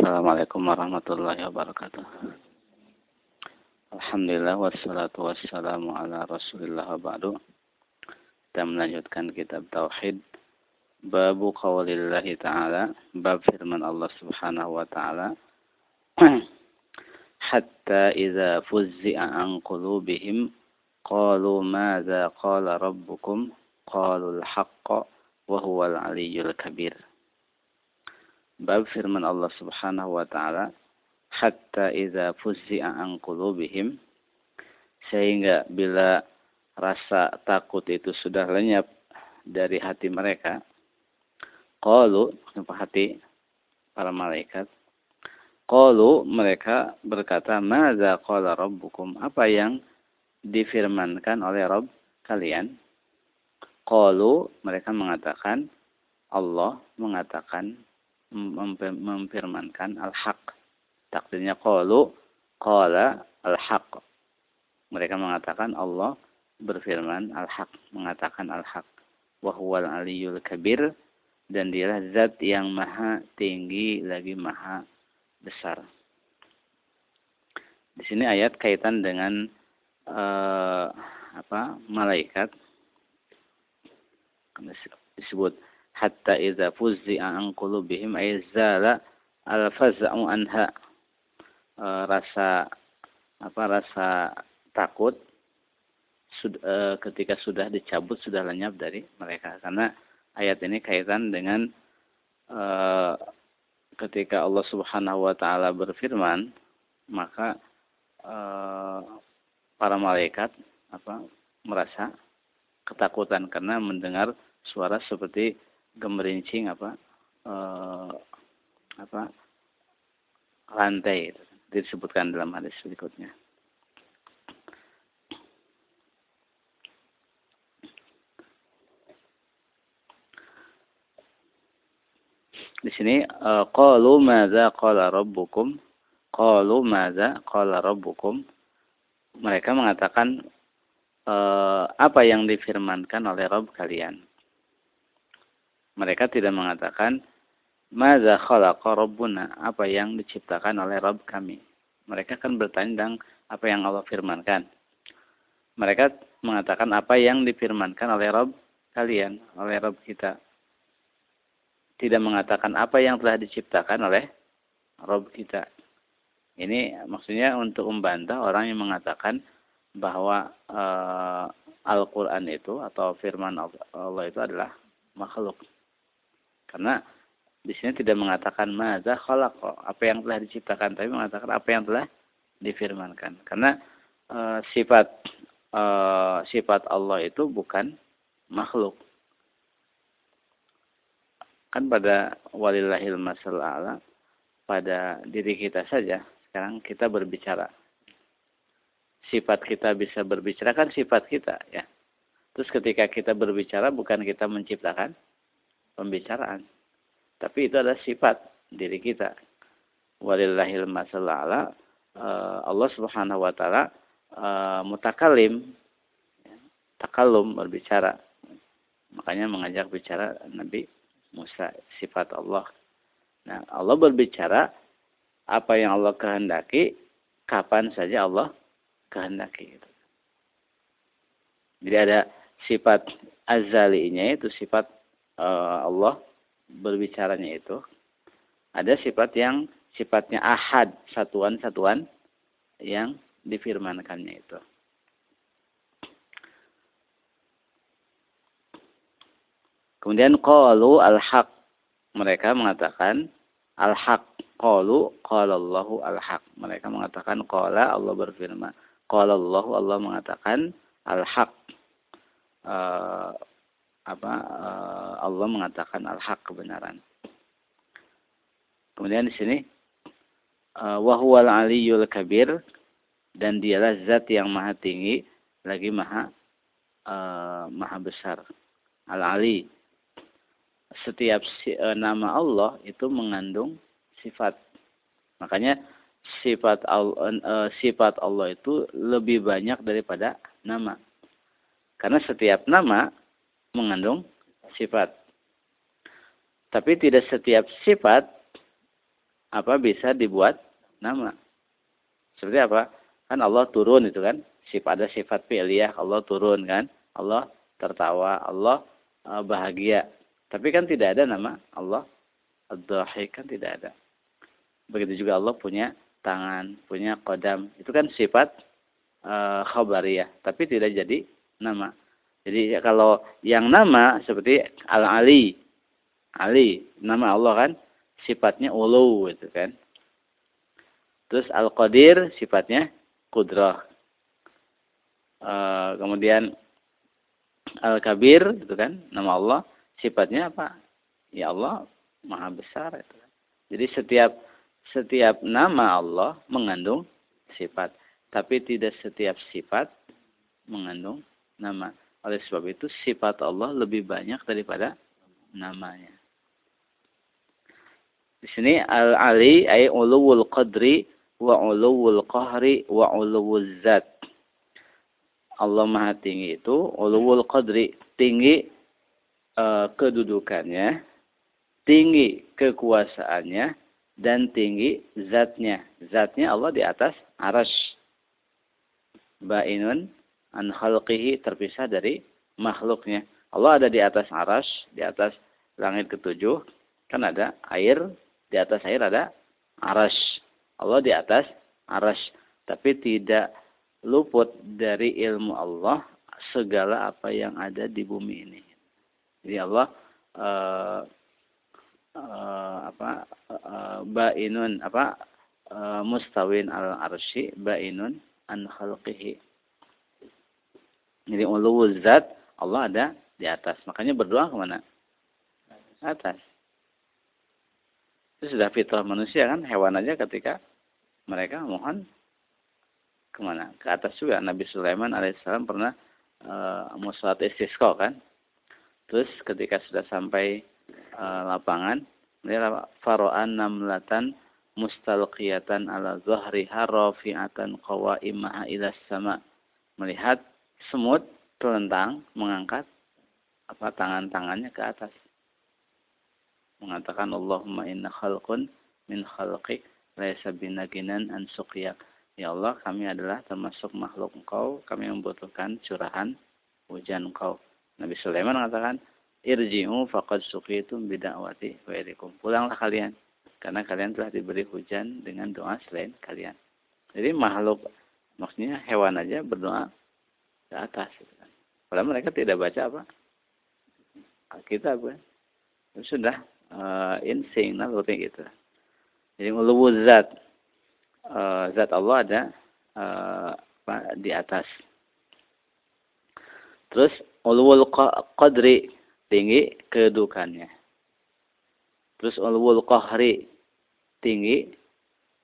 Assalamualaikum warahmatullahi wabarakatuh. Alhamdulillah wassalatu wassalamu ala rasulillah ba'du. Kita melanjutkan kitab Tauhid. Babu qawlillahi ta'ala. Bab firman Allah subhanahu wa ta'ala. Hatta idza fuzzi'a an qulubihim qalu madza qala rabbukum qalu al-haqqa wa huwa al-aliyyul kabir. Bab firman Allah subhanahu wa ta'ala hatta idza fuzzi'a an qulubihim sehingga bila rasa takut itu sudah lenyap dari hati mereka qalu hati para malaikat qalu mereka berkata madza qala rabbukum apa yang difirmankan oleh Rabb kalian? Qalu mereka mengatakan Allah mengatakan memfirmankan al-haq Takdirnya qalu qala al-haq. Mereka mengatakan Allah berfirman al-haq, mengatakan al-haq. Wa huwal aliyul kabir dan dialah zat yang maha tinggi lagi maha besar. Di sini ayat kaitan dengan uh, apa? malaikat disebut hatta idza fuzzi'a an qulubihim ay zala al-faz'u anha. E, rasa apa rasa takut sud, e, ketika sudah dicabut sudah lenyap dari mereka. Karena ayat ini kaitan dengan e, ketika Allah Subhanahu wa taala berfirman maka e, para malaikat apa merasa ketakutan karena mendengar suara seperti gemerincing apa e, apa lantai itu disebutkan dalam hadis berikutnya. Di sini eh, qalu madza qala rabbukum? Qalu madza qala rabbukum? Mereka mengatakan uh, apa yang difirmankan oleh Rabb kalian. Mereka tidak mengatakan Maza khalaqa? Apa yang diciptakan oleh Rabb kami? Mereka kan bertanya tentang apa yang Allah firmankan. Mereka mengatakan apa yang difirmankan oleh Rabb kalian, oleh Rabb kita. Tidak mengatakan apa yang telah diciptakan oleh Rabb kita. Ini maksudnya untuk membantah orang yang mengatakan bahwa uh, Al-Quran itu atau firman Allah itu adalah makhluk. Karena di sini tidak mengatakan maza khalaqa, apa yang telah diciptakan, tapi mengatakan apa yang telah difirmankan. Karena e, sifat e, sifat Allah itu bukan makhluk. Kan pada walillahil masalah pada diri kita saja sekarang kita berbicara. Sifat kita bisa berbicara kan sifat kita ya. Terus ketika kita berbicara bukan kita menciptakan pembicaraan tapi itu adalah sifat diri kita. Walillahil masalah eh, Allah Subhanahu wa taala eh, mutakalim takalum berbicara. Makanya mengajak bicara Nabi Musa sifat Allah. Nah, Allah berbicara apa yang Allah kehendaki kapan saja Allah kehendaki Jadi ada sifat azalinya itu sifat Allah berbicaranya itu ada sifat yang sifatnya ahad, satuan-satuan yang difirmankannya itu. Kemudian qalu al-haq. Mereka mengatakan al-haq. Qalu qala Allahu al-haq. Mereka mengatakan qala Allah berfirman. Qala Allahu Allah mengatakan al-haq. Uh, apa uh, Allah mengatakan al-haq kebenaran. Kemudian di sini uh, wahwal aliyul kabir dan dialah zat yang maha tinggi lagi maha uh, maha besar. Al-ali. Setiap uh, nama Allah itu mengandung sifat. Makanya sifat Allah, sifat Allah itu lebih banyak daripada nama. Karena setiap nama mengandung sifat. Tapi tidak setiap sifat apa bisa dibuat nama. Seperti apa? Kan Allah turun itu kan. Sifat ada sifat fi'liyah Allah turun kan. Allah tertawa, Allah uh, bahagia. Tapi kan tidak ada nama Allah ad-dhahik kan tidak ada. Begitu juga Allah punya tangan, punya kodam. Itu kan sifat uh, khabariyah, tapi tidak jadi nama. Jadi kalau yang nama seperti Al-Ali, Ali, nama Allah kan sifatnya ulu itu kan. Terus Al-Qadir sifatnya kudrah. Uh, kemudian Al-Kabir itu kan nama Allah sifatnya apa? Ya Allah Maha besar itu. Kan. Jadi setiap setiap nama Allah mengandung sifat, tapi tidak setiap sifat mengandung nama. Oleh sebab itu sifat Allah lebih banyak daripada namanya. Di sini al-ali ay uluwul qadri wa uluwul qahri wa uluwul zat. Allah Maha tinggi itu uluwul qadri, tinggi uh, kedudukannya, tinggi kekuasaannya dan tinggi zatnya. Zatnya Allah di atas arash. Ba'inun an khalqihi terpisah dari makhluknya. Allah ada di atas aras, di atas langit ketujuh, kan ada air, di atas air ada aras. Allah di atas aras, tapi tidak luput dari ilmu Allah segala apa yang ada di bumi ini. Jadi Allah uh, uh, apa uh, bainun apa uh, mustawin al arsy bainun an khalqihi jadi uluwul zat Allah ada di atas. Makanya berdoa ke mana? Atas. Itu sudah fitrah manusia kan. Hewan aja ketika mereka mohon ke mana? Ke atas juga. Nabi Sulaiman alaihissalam pernah e, mau sholat istisqa kan. Terus ketika sudah sampai e, lapangan, dia faro'an namlatan mustalqiyatan ala zahriha rafi'atan qawaimaha ila sama. Melihat semut terlentang mengangkat apa tangan-tangannya ke atas. Mengatakan Allahumma inna khalqun min khalqik laisa binaginan an suqiyak. Ya Allah, kami adalah termasuk makhluk Engkau, kami membutuhkan curahan hujan Engkau. Nabi Sulaiman mengatakan, "Irji'u faqad suqitum bida'wati wa ilikum." Pulanglah kalian karena kalian telah diberi hujan dengan doa selain kalian. Jadi makhluk maksudnya hewan aja berdoa ke atas. Padahal mereka tidak baca apa? Alkitab kan. Sudah uh, insing naluri gitu. Jadi uluwu zat. Uh, zat Allah ada uh, di atas. Terus uluwul qadri tinggi kedudukannya. Terus uluwul qahri tinggi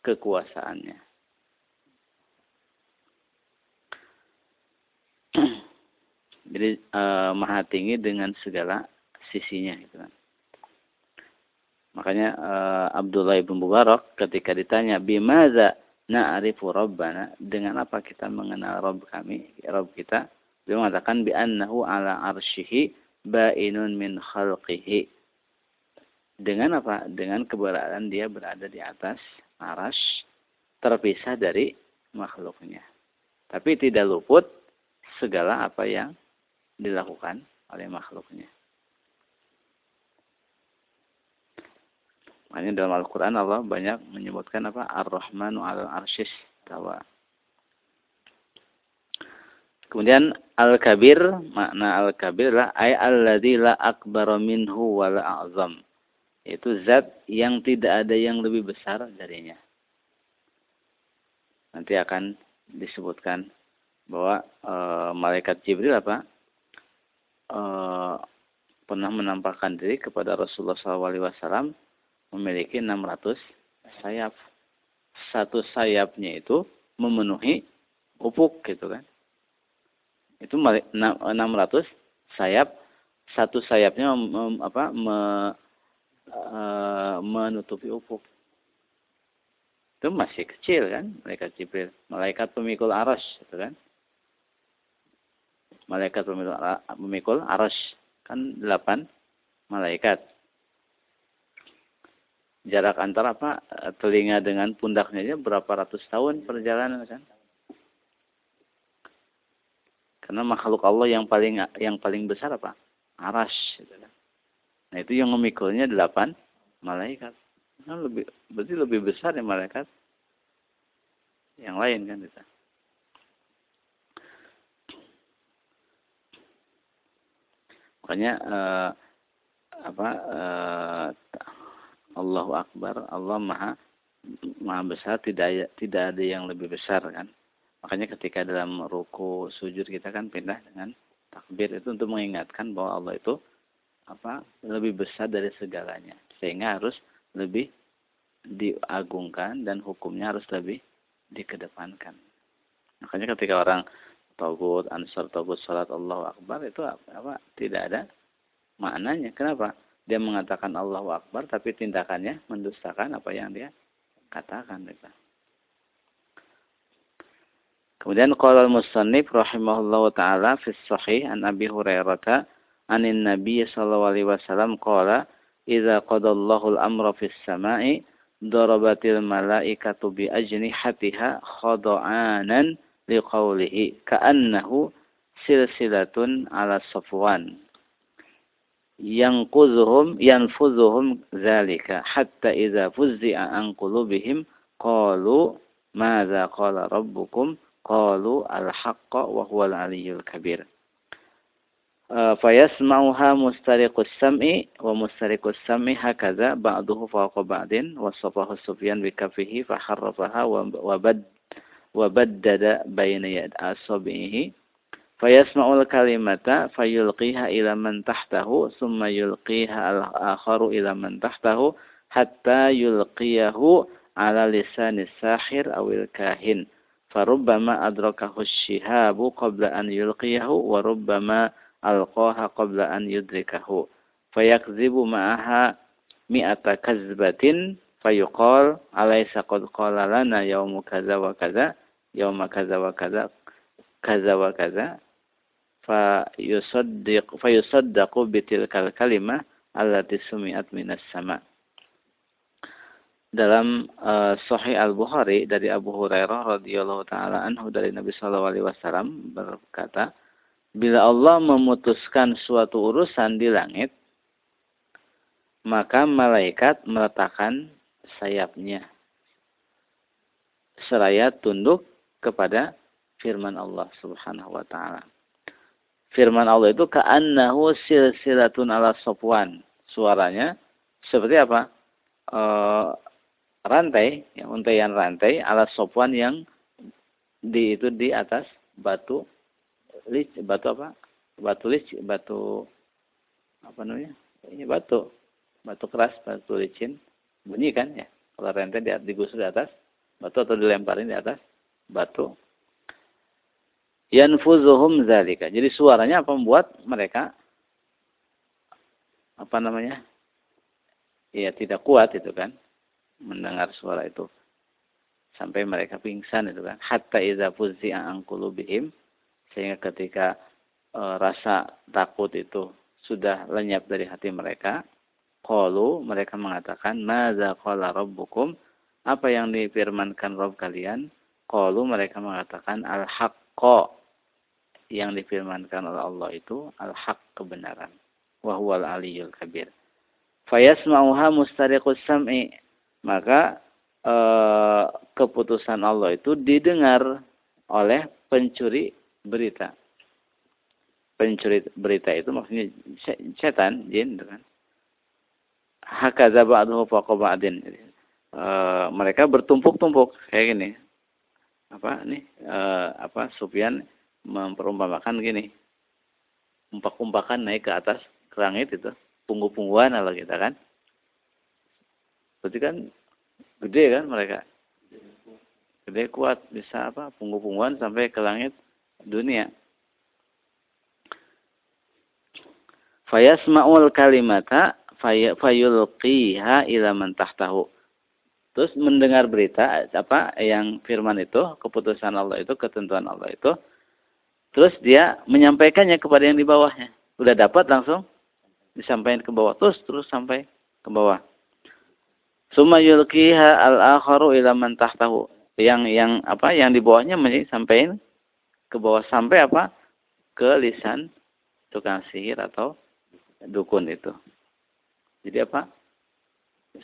kekuasaannya. Jadi e, maha tinggi dengan segala sisinya gitu kan. Makanya e, Abdullah ibn Mubarak ketika ditanya bimaza na'rifu rabbana dengan apa kita mengenal Rabb kami, Rabb kita, beliau mengatakan bi annahu ala arsyihi ba'inun min khalqihi. Dengan apa? Dengan keberadaan dia berada di atas aras terpisah dari makhluknya. Tapi tidak luput segala apa yang dilakukan oleh makhluknya. Makanya dalam Al-Quran Allah banyak menyebutkan apa? Ar-Rahmanu al-Arshis tawa. Kemudian Al-Kabir, makna Al-Kabir adalah ay alladzi la akbar minhu wa la a'zam. Itu zat yang tidak ada yang lebih besar darinya. Nanti akan disebutkan bahwa e, malaikat Jibril apa? Uh, pernah menampakkan diri kepada Rasulullah SAW memiliki 600 sayap. Satu sayapnya itu memenuhi upuk gitu kan. Itu 600 sayap, satu sayapnya mem, apa me, uh, menutupi upuk. Itu masih kecil kan, malaikat Jibril, malaikat pemikul aras gitu kan malaikat pemikul aras kan delapan malaikat. Jarak antara apa telinga dengan pundaknya aja berapa ratus tahun perjalanan kan? Karena makhluk Allah yang paling yang paling besar apa? Aras gitu kan. nah itu yang memikulnya delapan malaikat. Nah, lebih berarti lebih besar ya malaikat. Yang lain kan itu makanya eh, apa eh, Allahu Akbar, Allah Maha Maha besar, tidak tidak ada yang lebih besar kan. Makanya ketika dalam ruku sujud kita kan pindah dengan takbir itu untuk mengingatkan bahwa Allah itu apa lebih besar dari segalanya sehingga harus lebih diagungkan dan hukumnya harus lebih dikedepankan. Makanya ketika orang togut, ansar togut, salat Allah Akbar itu apa? Tidak ada maknanya. Kenapa? dia mengatakan Allahu Akbar tapi tindakannya mendustakan apa yang dia katakan gitu. Kemudian qala al-musannif rahimahullahu taala fi sahih an Abi Hurairah anin Nabi sallallahu alaihi wasallam qala idza qadallahu al-amra fis sama'i darabatil malaikatu bi ajnihatiha khada'anan لقوله كأنه سلسلة على صفوان. ينقذهم ينفذهم ذلك. حتى إذا فزع عن قلوبهم قالوا ماذا قال ربكم؟ قالوا الحق وهو العلي الكبير. آه، فيسمعها مسترق السمع ومسترق السمع هكذا بعضه فوق بعض. وصفه سفيان بكفه فحرفها وبد wa baddada bayna yad asabihi fayasma'ul kalimata fayulqiha ila man tahtahu summa yulqiha al-akharu ila man tahtahu hatta yulqiyahu ala lisanis sahir awil kahin farubbama adrakahu shihabu qabla an yulqiyahu wa rubbama alqaha qabla an yudrikahu fayakzibu ma'aha mi'ata kazbatin fayuqal alaysa qad qala lana yawmu kaza wa kaza kaza wa kaza wa kaza fayusaddiq fayusaddaqu bitilkal kalimah allati sumi'at minas sama. Dalam uh, Sahih Al-Bukhari dari Abu Hurairah radhiyallahu taala anhu dari Nabi sallallahu alaihi wasallam berkata, bila Allah memutuskan suatu urusan di langit, maka malaikat meletakkan sayapnya seraya tunduk kepada firman Allah Subhanahu wa taala firman Allah itu ka'annahu silsilatun ala sopwan. Suaranya seperti apa? E, rantai, ya, untaian rantai ala sopwan yang di itu di atas batu lic, batu apa? Batu lic, batu apa namanya? Ini batu, batu keras, batu licin. Bunyi kan ya? Kalau rantai di, digusur di atas batu atau dilemparin di atas batu. Yanfuzuhum zalika. Jadi suaranya apa? Membuat mereka apa namanya? Ya tidak kuat itu kan. Mendengar suara itu. Sampai mereka pingsan itu kan. Hatta idza fuzzi'a an qulubihim. Sehingga ketika e, rasa takut itu sudah lenyap dari hati mereka qalu mereka mengatakan madza qala rabbukum? Apa yang difirmankan Rabb kalian qalu mereka mengatakan al haqqa yang difirmankan oleh Allah itu al-haq kebenaran. Wa huwal aliyul kabir. Fayasma'uha mustariqus sam'i. Maka e, keputusan Allah itu didengar oleh pencuri berita. Pencuri berita itu maksudnya setan, jin kan. Hakadza ba'duhu fawqa ba'din. E, mereka bertumpuk-tumpuk kayak gini. Apa nih? E, apa Sufyan memperumpamakan gini. Umpak-umpakan naik ke atas ke langit itu. Punggu-pungguan kalau kita kan. Berarti kan gede kan mereka. Gede kuat bisa apa punggu-pungguan sampai ke langit dunia. Fayasma'ul kalimata fayulqiha ila man tahtahu. Terus mendengar berita apa yang firman itu, keputusan Allah itu, ketentuan Allah itu, Terus dia menyampaikannya kepada yang di bawahnya. Udah dapat langsung disampaikan ke bawah. Terus terus sampai ke bawah. Summa yulqiha al-akharu ila man tahtahu. Yang yang apa? Yang di bawahnya sampai ke bawah sampai apa? Ke lisan tukang sihir atau dukun itu. Jadi apa?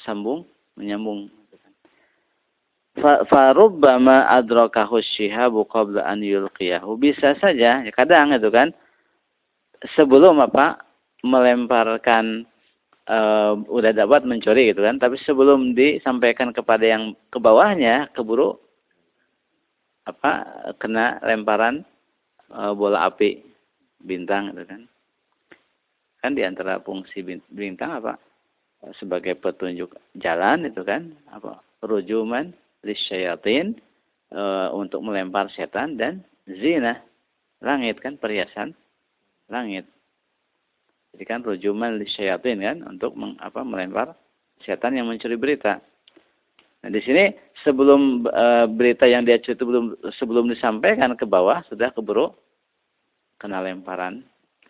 Sambung, menyambung. Farubbama adrakahu syihabu qabla an yulqiyahu. Bisa saja, ya kadang itu kan sebelum apa melemparkan uh, udah dapat mencuri gitu kan tapi sebelum disampaikan kepada yang ke bawahnya keburu apa kena lemparan uh, bola api bintang gitu kan. Kan di antara fungsi bintang apa? Sebagai petunjuk jalan itu kan apa rujuman lisyayatin uh, untuk melempar setan dan zina langit kan perhiasan langit jadi kan rujuman li syayatin kan untuk meng, apa, melempar setan yang mencuri berita. Nah, di sini sebelum e, berita yang dia curi itu belum sebelum disampaikan ke bawah sudah keburu kena lemparan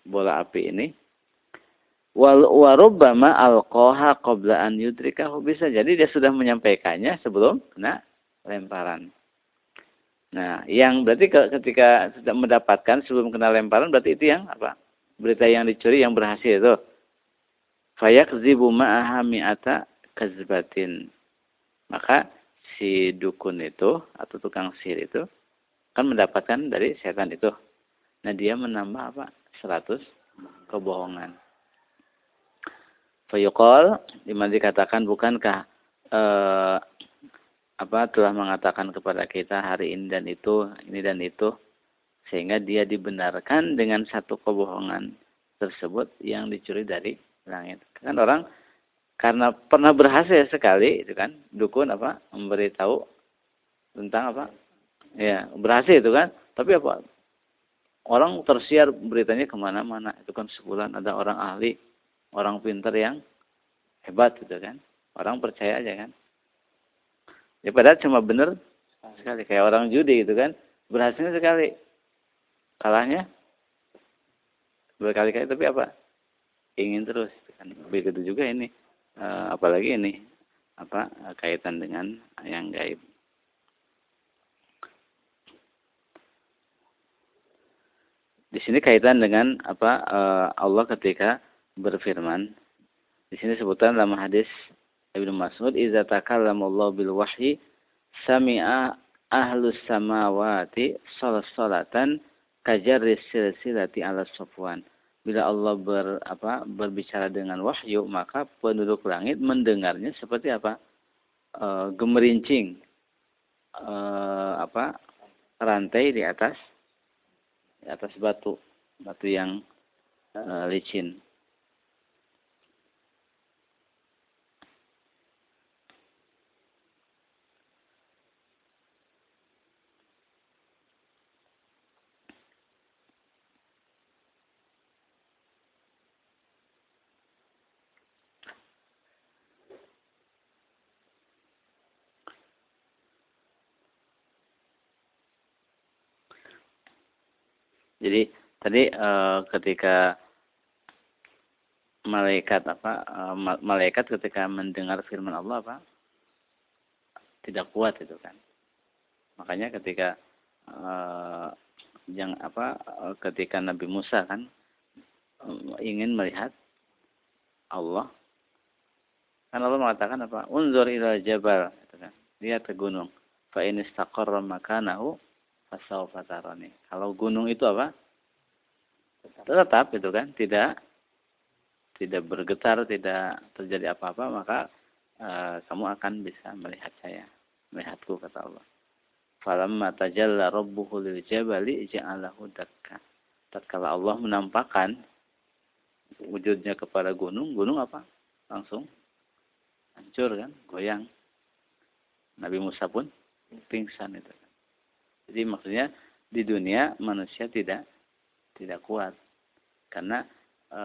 bola api ini. Wal warubbama alqaha qabla an yudrikahu bisa jadi dia sudah menyampaikannya sebelum kena lemparan. Nah, yang berarti ketika sudah mendapatkan sebelum kena lemparan berarti itu yang apa? berita yang dicuri yang berhasil itu. Fayakzibu ma'aha mi'ata kazbatin. Maka si dukun itu atau tukang sihir itu kan mendapatkan dari setan itu. Nah dia menambah apa? 100 kebohongan. Fayuqal di mana dikatakan bukankah eh, apa telah mengatakan kepada kita hari ini dan itu, ini dan itu sehingga dia dibenarkan dengan satu kebohongan tersebut yang dicuri dari langit. Kan orang karena pernah berhasil sekali itu kan dukun apa memberitahu tentang apa ya berhasil itu kan tapi apa orang tersiar beritanya ke mana-mana itu kan sebulan ada orang ahli orang pintar yang hebat gitu kan. Orang percaya aja kan. Ya padahal cuma benar sekali. Kayak orang judi gitu kan. Berhasil sekali. Kalahnya berkali-kali. Tapi apa? Ingin terus kan. Begitu juga ini. E, apalagi ini apa kaitan dengan yang gaib. Di sini kaitan dengan apa e, Allah ketika berfirman di sini sebutan dalam hadis Ibnu Mas'ud idza Allah bil wahyi sami'a ahlus samawati salatan kajar silsilati ala sofwan. Bila Allah ber, apa, berbicara dengan wahyu, maka penduduk langit mendengarnya seperti apa? E, gemerincing e, apa? rantai di atas di atas batu, batu yang e, licin. Jadi tadi e, ketika malaikat apa e, malaikat ketika mendengar firman Allah apa tidak kuat itu kan. Makanya ketika e, yang apa ketika Nabi Musa kan ingin melihat Allah kan Allah mengatakan apa unzur ila jabal gitu kan lihat ke gunung fa in istaqarra makanahu fasaufa tarani. Kalau gunung itu apa? Tetap itu kan, tidak tidak bergetar, tidak terjadi apa-apa, maka uh, kamu akan bisa melihat saya, melihatku kata Allah. Falamma tajalla rabbuhu lil jabali ja'alahu dakka. Tatkala Allah menampakkan wujudnya kepada gunung, gunung apa? Langsung hancur kan, goyang. Nabi Musa pun pingsan itu. Jadi maksudnya di dunia manusia tidak tidak kuat karena e,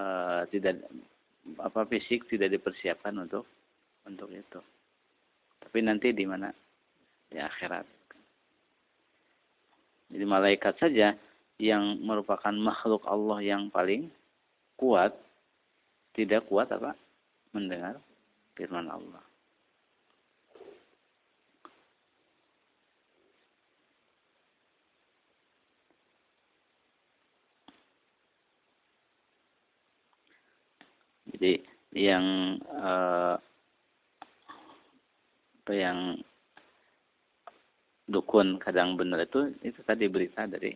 tidak apa fisik tidak dipersiapkan untuk untuk itu. Tapi nanti di mana? Di akhirat. Jadi malaikat saja yang merupakan makhluk Allah yang paling kuat tidak kuat apa? mendengar firman Allah. Jadi yang uh, apa yang dukun kadang benar itu itu tadi berita dari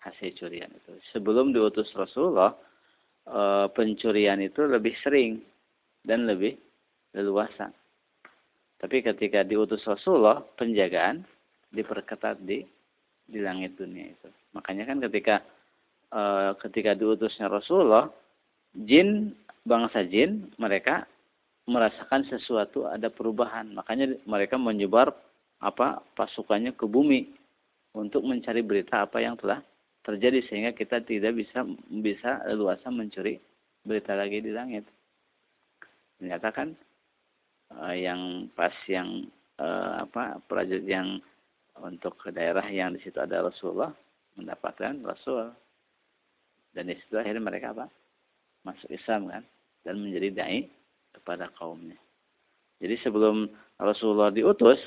hasil curian itu. Sebelum diutus Rasulullah, uh, pencurian itu lebih sering dan lebih leluasa. Tapi ketika diutus Rasulullah, penjagaan diperketat di di langit dunia itu. Makanya kan ketika e, ketika diutusnya Rasulullah, jin bangsa jin mereka merasakan sesuatu ada perubahan. Makanya mereka menyebar apa pasukannya ke bumi untuk mencari berita apa yang telah terjadi sehingga kita tidak bisa bisa leluasa mencuri berita lagi di langit. Ternyata kan uh, yang pas yang uh, apa prajurit yang untuk ke daerah yang di situ ada Rasulullah mendapatkan Rasul dan di situ akhirnya mereka apa masuk Islam kan dan menjadi dai kepada kaumnya. Jadi sebelum Rasulullah diutus,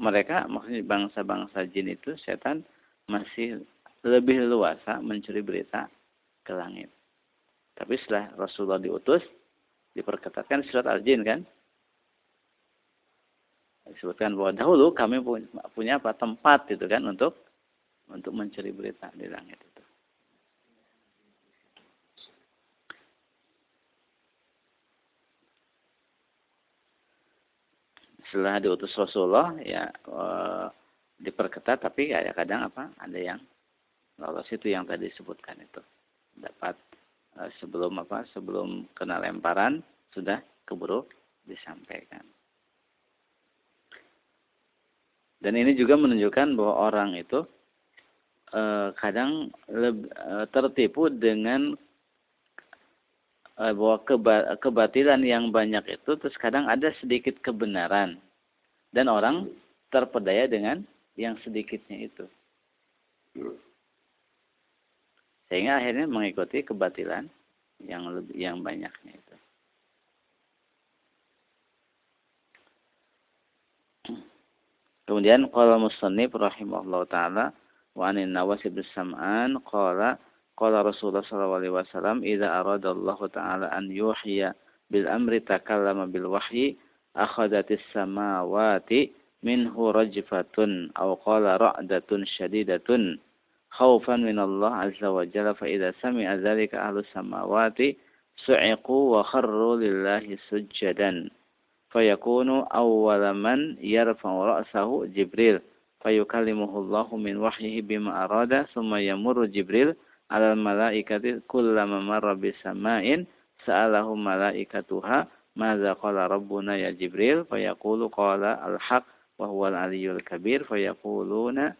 mereka maksudnya bangsa-bangsa jin itu setan masih lebih luasa mencuri berita ke langit. Tapi setelah Rasulullah diutus, diperketatkan surat Al-Jin kan, disebutkan bahwa dahulu kami punya apa tempat itu kan untuk untuk mencari berita di langit itu. Setelah diutus Rasulullah ya e, diperketat tapi ya kadang apa ada yang lolos itu yang tadi disebutkan itu dapat e, sebelum apa sebelum kena lemparan sudah keburu disampaikan. Dan ini juga menunjukkan bahwa orang itu e, kadang leb, e, tertipu dengan bahwa keba, kebatilan yang banyak itu terus kadang ada sedikit kebenaran dan orang terpedaya dengan yang sedikitnya itu. Sehingga akhirnya mengikuti kebatilan yang lebih yang banyaknya itu. Kemudian qala musannif rahimahullah taala wa anin Nawas Sam'an qala Rasulullah sallallahu alaihi wasallam idza arada Allah taala an yuhya bil amri takallama bil wahyi akhadatis samawati minhu rajfatun aw qala ra'datun shadidatun khaufan min Allah azza wa jalla fa idza sami'a dzalika ahlus samawati su'iqu wa kharru lillahi sujjadan fayakunu awwala man yarfa'u ra'sahu Jibril fayukallimuhu Allahu min wahyihi bima arada thumma yamurru Jibril ala malaikati kullama marra bisama'in sa'alahu malaikatuha madza qala rabbuna ya Jibril? Fayaqulu qala al-haq wa huwa al-aliyyul kabir. Fayaquluna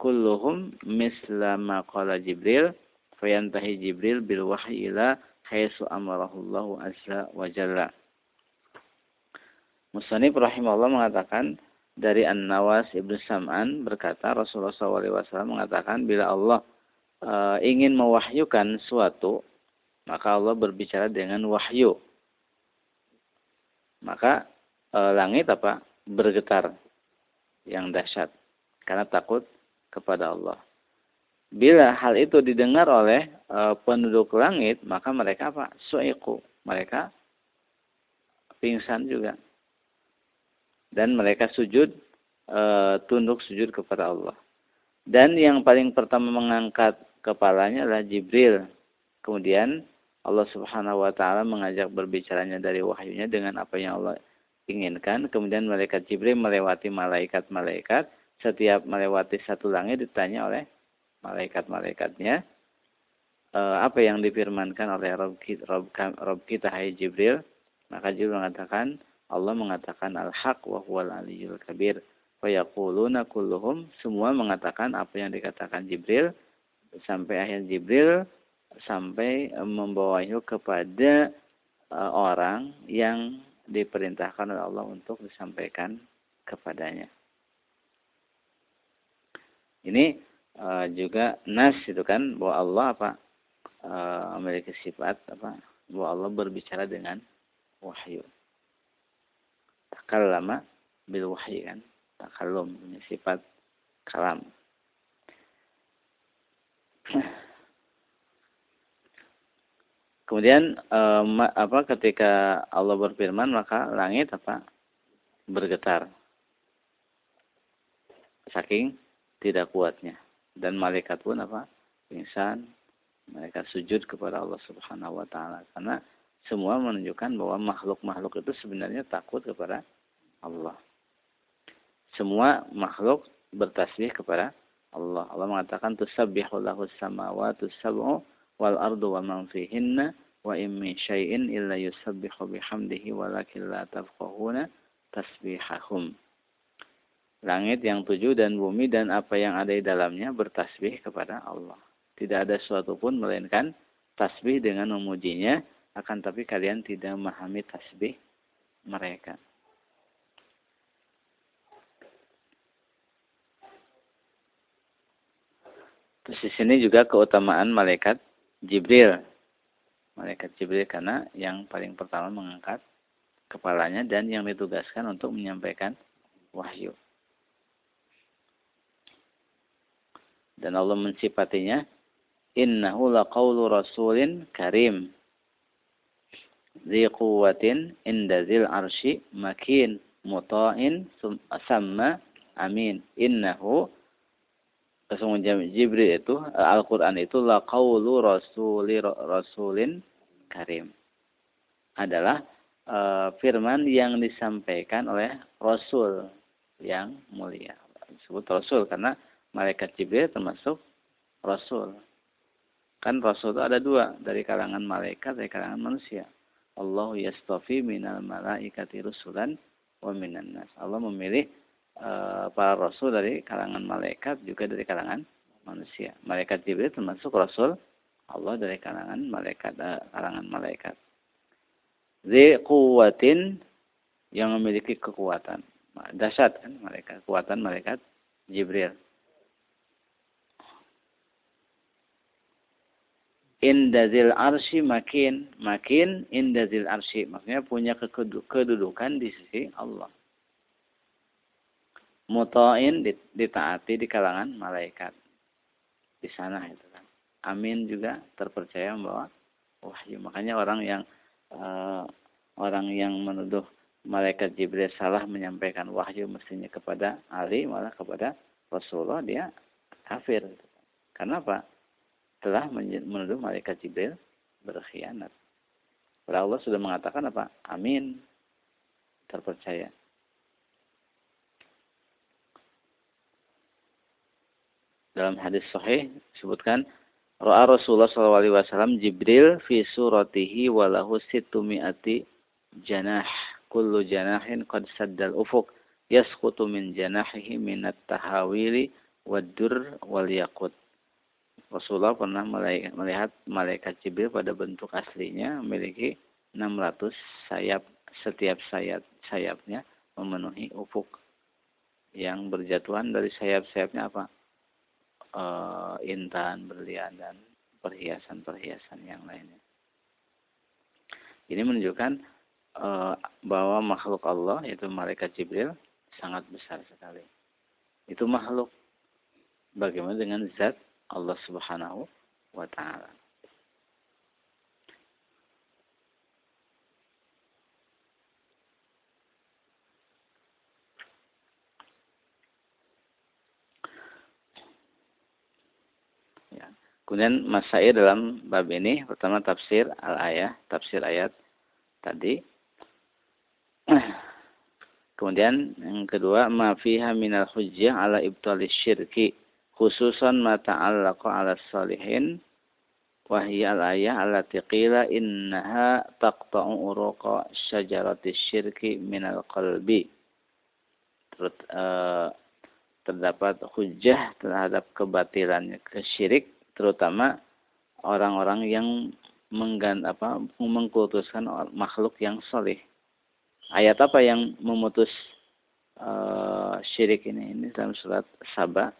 kulluhum misla ma qala Jibril. Fayantahi Jibril bil wahyi ila haitsu amarahu Allahu azza wa jalla. Musanif rahimahullah mengatakan dari An-Nawas Ibnu Sam'an berkata Rasulullah SAW mengatakan bila Allah e, ingin mewahyukan suatu maka Allah berbicara dengan wahyu. Maka e, langit apa? bergetar yang dahsyat karena takut kepada Allah. Bila hal itu didengar oleh e, penduduk langit, maka mereka apa? Suiku. Mereka pingsan juga dan mereka sujud e, tunduk sujud kepada Allah. Dan yang paling pertama mengangkat kepalanya adalah Jibril. Kemudian Allah Subhanahu wa taala mengajak berbicaranya dari wahyunya dengan apa yang Allah inginkan. Kemudian malaikat Jibril melewati malaikat-malaikat. Setiap melewati satu langit ditanya oleh malaikat-malaikatnya e, apa yang difirmankan oleh Rob kita, Rob, kita hai Jibril. Maka Jibril mengatakan Allah mengatakan al-haq wa huwal aliyul kabir. Fayaquluna kulluhum semua mengatakan apa yang dikatakan Jibril sampai akhir Jibril sampai membawa itu kepada uh, orang yang diperintahkan oleh Allah untuk disampaikan kepadanya. Ini uh, juga nas itu kan bahwa Allah apa memiliki sifat apa bahwa Allah berbicara dengan wahyu takallama bil wahyi kan takallum punya sifat kalam Kemudian eh, apa ketika Allah berfirman maka langit apa bergetar. Saking tidak kuatnya. Dan malaikat pun apa pingsan. Mereka sujud kepada Allah Subhanahu wa taala. Karena semua menunjukkan bahwa makhluk-makhluk itu sebenarnya takut kepada Allah. Semua makhluk bertasbih kepada Allah. Allah mengatakan tusabbihu lahu samawati sab'u wal ardu wa man fihinna wa in min syai'in illa yusabbihu bihamdihi walakin la tafqahuna tasbihahum. Langit yang tujuh dan bumi dan apa yang ada di dalamnya bertasbih kepada Allah. Tidak ada suatu pun melainkan tasbih dengan memujinya, akan tapi kalian tidak memahami tasbih mereka. Terus di sini juga keutamaan malaikat Jibril. Malaikat Jibril karena yang paling pertama mengangkat kepalanya dan yang ditugaskan untuk menyampaikan wahyu. Dan Allah mensifatinya innahu laqawlu rasulin karim quwwatin inda zil arshi makin muta'in samma amin innahu Sesungguhnya Jibril itu Al-Qur'an itu la qaulu rasuli rasulin karim. Adalah e, firman yang disampaikan oleh rasul yang mulia. Disebut rasul karena malaikat Jibril termasuk rasul. Kan rasul itu ada dua dari kalangan malaikat dari kalangan manusia. Allah yastafi minal malaikati rusulan wa minan nas. Allah memilih Eh, para rasul dari kalangan malaikat juga dari kalangan manusia. Malaikat Jibril termasuk rasul Allah dari kalangan malaikat uh, kalangan malaikat. Zi kuwatin yang memiliki kekuatan. Dahsyat kan mereka, kekuatan malaikat Jibril. Indazil arshi makin, makin indazil arshi. Maksudnya punya kedudukan di sisi Allah mutain ditaati di kalangan malaikat. Di sana itu kan. Amin juga terpercaya bahwa wahyu. Makanya orang yang uh, orang yang menuduh malaikat Jibril salah menyampaikan wahyu mestinya kepada Ali malah kepada Rasulullah dia kafir karena apa? Telah menuduh malaikat Jibril berkhianat. Allah sudah mengatakan apa? Amin. Terpercaya dalam hadis sahih disebutkan Ra'a Rasulullah SAW Jibril fi suratihi walahu situmi'ati janah. Kullu janahin qad saddal ufuk yasqutu min janahihi minat tahawili wadur wal yakut Rasulullah pernah melihat malaikat Jibril pada bentuk aslinya memiliki 600 sayap setiap sayap sayapnya memenuhi ufuk. Yang berjatuhan dari sayap-sayapnya apa uh, intan, berlian dan perhiasan-perhiasan yang lainnya. Ini menunjukkan uh, bahwa makhluk Allah yaitu malaikat Jibril sangat besar sekali. Itu makhluk. Bagaimana dengan zat Allah Subhanahu wa taala? Kemudian masail dalam bab ini pertama tafsir al-ayah, tafsir ayat tadi. Kemudian yang kedua ma fiha minal hujjah ala ibtalis syirki khususan ma ta'allaqa ala salihin wa hiya al-ayah allati qila innaha taqta'u uruqa syajarati syirki minal qalbi. Eh, terdapat hujjah terhadap kebatilannya kesyirik terutama orang-orang yang menggan apa mengkultuskan makhluk yang soleh. Ayat apa yang memutus uh, syirik ini? Ini dalam surat Sabah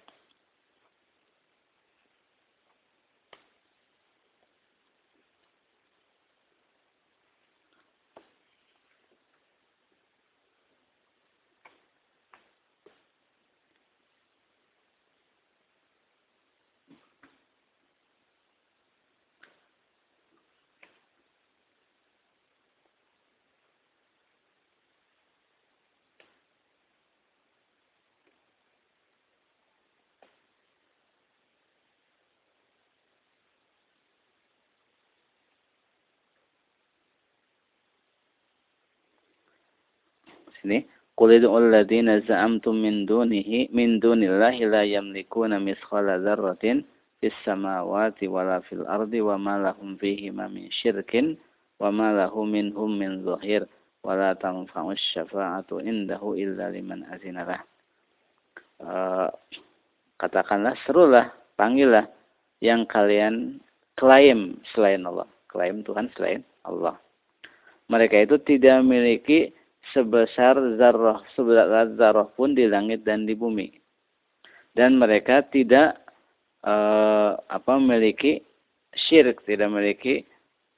sini za'amtum min dunihi min dunillahi la mithqala dzarratin fis samawati wala fil ardi wa ma lahum fihi min syirkin wa ma minhum min tanfa'u syafa'atu. Uh, katakanlah serulah, panggillah yang kalian klaim selain Allah. Klaim Tuhan selain Allah. Mereka itu tidak memiliki sebesar zarrah, sebesar zarrah pun di langit dan di bumi. Dan mereka tidak uh, apa memiliki syirik, tidak memiliki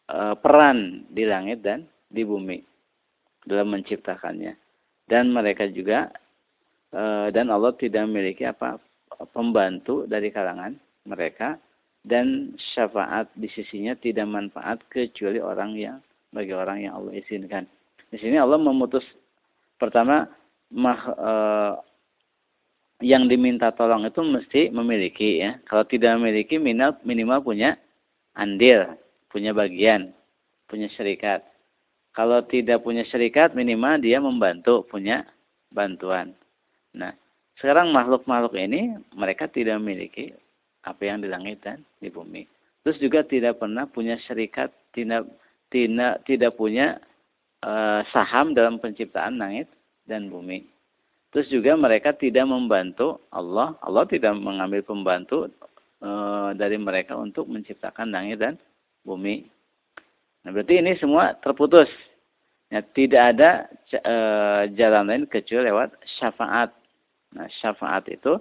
uh, peran di langit dan di bumi dalam menciptakannya. Dan mereka juga uh, dan Allah tidak memiliki apa pembantu dari kalangan mereka dan syafaat di sisinya tidak manfaat kecuali orang yang bagi orang yang Allah izinkan. Di sini Allah memutus pertama mah, e, yang diminta tolong itu mesti memiliki ya. Kalau tidak memiliki minimal, minimal punya andil, punya bagian, punya syarikat. Kalau tidak punya syarikat minimal dia membantu, punya bantuan. Nah, sekarang makhluk-makhluk ini mereka tidak memiliki apa yang di langit dan di bumi. Terus juga tidak pernah punya syarikat, tidak tidak tidak punya saham dalam penciptaan langit dan bumi. Terus juga mereka tidak membantu Allah, Allah tidak mengambil pembantu uh, dari mereka untuk menciptakan langit dan bumi. Nah, berarti ini semua terputus. Ya, tidak ada uh, jalan lain kecuali lewat syafaat. Nah, syafaat itu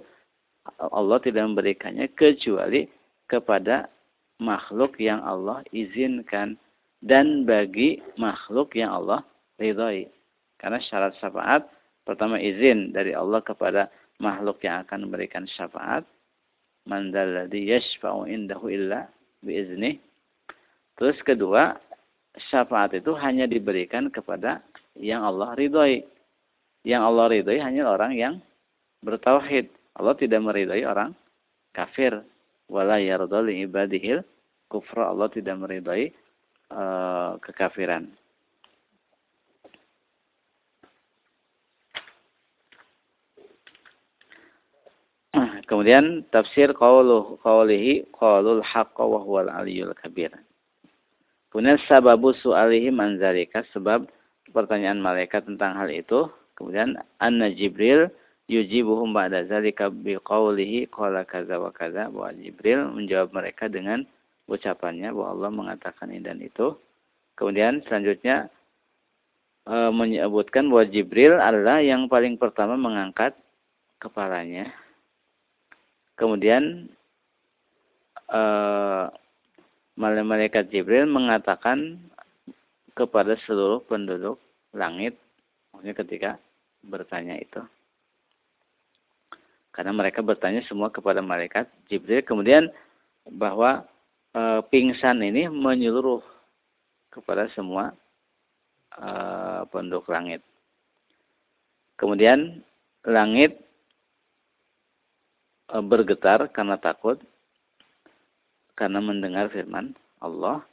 Allah tidak memberikannya kecuali kepada makhluk yang Allah izinkan dan bagi makhluk yang Allah ridhoi. Karena syarat syafaat pertama izin dari Allah kepada makhluk yang akan memberikan syafaat. Man dzalladzi yashfa'u indahu illa biizni. Terus kedua, syafaat itu hanya diberikan kepada yang Allah ridhoi. Yang Allah ridhoi hanya orang yang bertauhid. Allah tidak meridhoi orang kafir. Wala yardha li ibadihil kufra. Allah tidak meridhoi uh, kekafiran. Kemudian tafsir qauluh qaulihi qaulul haqqa wa huwal aliyul kabir. Kemudian sababu su'alihi manzalika sebab pertanyaan malaikat tentang hal itu. Kemudian anna Jibril yujibuhum ba'da zalika biqaulihi qala kaza wa kaza. Bahwa Jibril menjawab mereka dengan ucapannya bahwa Allah mengatakan ini dan itu. Kemudian selanjutnya e, menyebutkan bahwa Jibril adalah yang paling pertama mengangkat kepalanya. Kemudian e, malaikat Jibril mengatakan kepada seluruh penduduk langit, maksudnya ketika bertanya itu. Karena mereka bertanya semua kepada malaikat Jibril. Kemudian bahwa e, pingsan ini menyeluruh kepada semua e, penduduk langit. Kemudian langit e, bergetar karena takut karena mendengar firman Allah.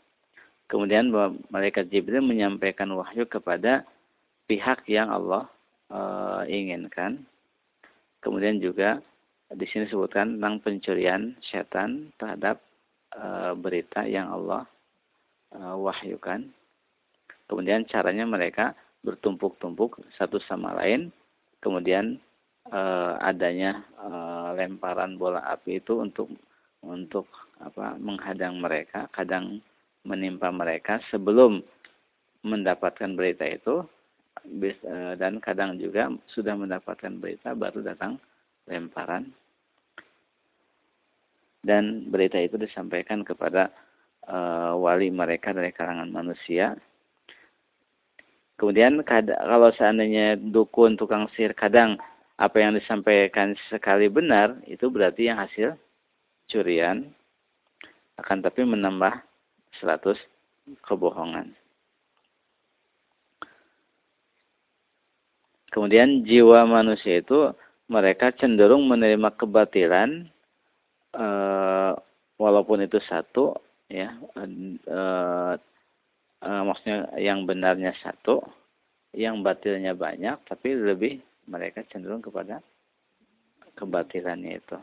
Kemudian malaikat Jibril menyampaikan wahyu kepada pihak yang Allah e, inginkan. Kemudian juga di sini disebutkan tentang pencurian setan terhadap Eh, berita yang Allah uh, wahyukan. Kemudian caranya mereka bertumpuk-tumpuk satu sama lain. Kemudian uh, adanya lemparan bola api itu untuk untuk apa menghadang mereka, kadang menimpa mereka sebelum mendapatkan berita itu dan kadang juga sudah mendapatkan berita baru datang lemparan dan berita itu disampaikan kepada uh, wali mereka dari kalangan manusia. Kemudian kalau seandainya dukun tukang sihir kadang apa yang disampaikan sekali benar itu berarti yang hasil curian akan tapi menambah 100 kebohongan. Kemudian jiwa manusia itu mereka cenderung menerima kebatilan uh, walaupun itu satu ya uh, uh, maksudnya yang benarnya satu yang batilnya banyak tapi lebih mereka cenderung kepada kebatilannya itu.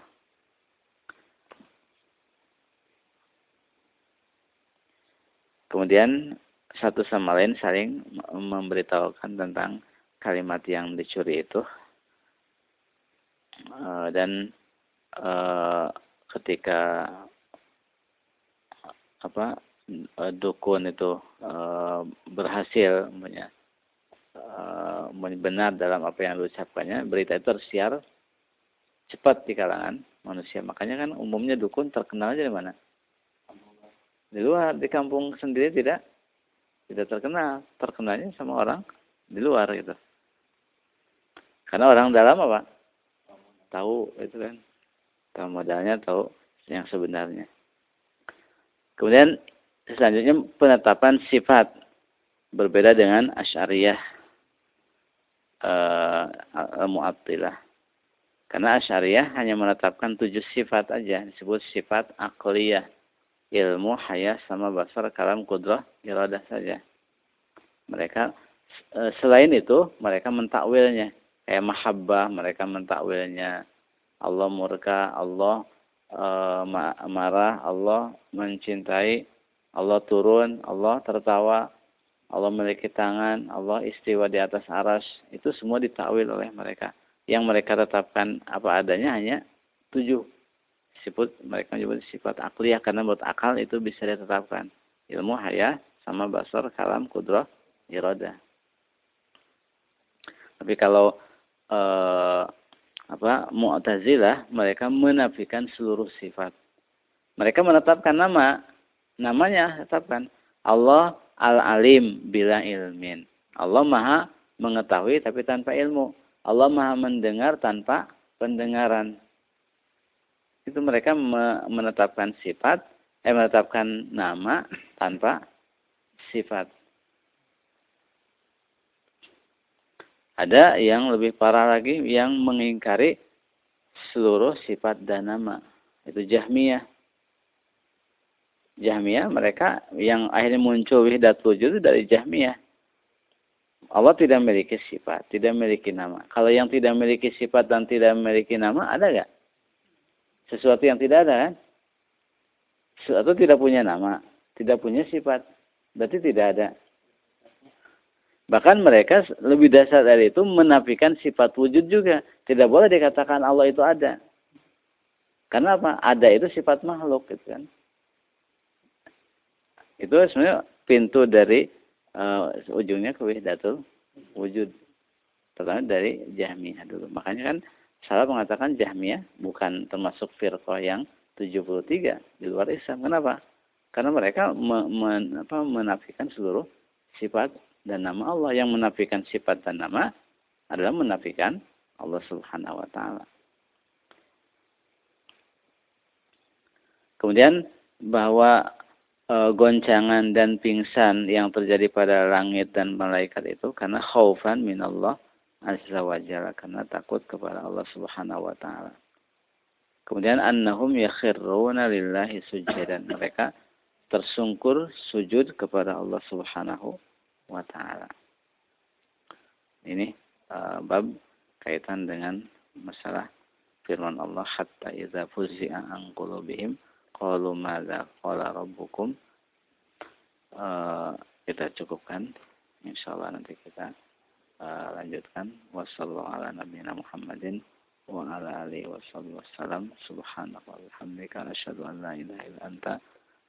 Kemudian satu sama lain saling memberitahukan tentang kalimat yang dicuri itu. Dan ketika apa uh, dukun itu uh, berhasil uh, benar dalam apa yang diucapkannya berita itu tersiar cepat di kalangan manusia. Makanya kan umumnya dukun terkenal aja di mana? Di luar di kampung sendiri tidak tidak terkenal. Terkenalnya sama orang di luar gitu. Karena orang dalam apa? Tahu itu kan tahu modalnya tahu yang sebenarnya. Kemudian selanjutnya penetapan sifat berbeda dengan asyariyah uh, mu'attilah karena asyariyah hanya menetapkan tujuh sifat aja disebut sifat akliyah ilmu haya sama basar kalam kudrah iradah saja. Mereka eh, selain itu mereka mentakwilnya. Kayak mahabbah mereka mentakwilnya Allah murka Allah e, marah Allah mencintai Allah turun Allah tertawa Allah memiliki tangan Allah istiwa di atas aras. Itu semua ditakwil oleh mereka. Yang mereka tetapkan apa adanya hanya tujuh sifat mereka menyebut sifat akliyah karena buat akal itu bisa ditetapkan. Ilmu haya sama basar kalam kudroh iroda tapi kalau eh, apa Mu'tazilah mereka menafikan seluruh sifat. Mereka menetapkan nama, namanya tetapkan Allah Al-Alim bila ilmin. Allah Maha mengetahui tapi tanpa ilmu. Allah Maha mendengar tanpa pendengaran. Itu mereka menetapkan sifat, eh menetapkan nama tanpa sifat. Ada yang lebih parah lagi yang mengingkari seluruh sifat dan nama. Itu Jahmiyah. Jahmiyah mereka yang akhirnya muncul wihdat wujud dari Jahmiyah. Allah tidak memiliki sifat, tidak memiliki nama. Kalau yang tidak memiliki sifat dan tidak memiliki nama, ada nggak? Sesuatu yang tidak ada kan? Sesuatu tidak punya nama, tidak punya sifat, berarti tidak ada. Bahkan mereka lebih dasar dari itu menafikan sifat wujud juga. Tidak boleh dikatakan Allah itu ada. Karena apa? Ada itu sifat makhluk gitu kan. Itu sebenarnya pintu dari uh, ujungnya ke wihdatul wujud. Pertama dari Jahmiyah dulu. Makanya kan salah mengatakan Jahmiyah bukan termasuk firqah yang 73 di luar Islam. Kenapa? Karena mereka me, men, apa, menafikan seluruh sifat dan nama Allah yang menafikan sifat dan nama adalah menafikan Allah Subhanahu wa taala. Kemudian bahwa e, goncangan dan pingsan yang terjadi pada langit dan malaikat itu karena khaufan minallah azza wa jalla karena takut kepada Allah Subhanahu wa taala. Kemudian annahum yakhirruna lillahi sujadan. Mereka tersungkur sujud kepada Allah Subhanahu wa taala. Ini uh, bab kaitan dengan masalah firman Allah hatta idza fuzzi'a an qulubihim qalu madza qala rabbukum. Uh, kita cukupkan. Insyaallah nanti kita uh, lanjutkan. Wasallallahu ala nabiyina Muhammadin wa ala alihi wasallam subhanaka wa bihamdika asyhadu an la ilaha illa anta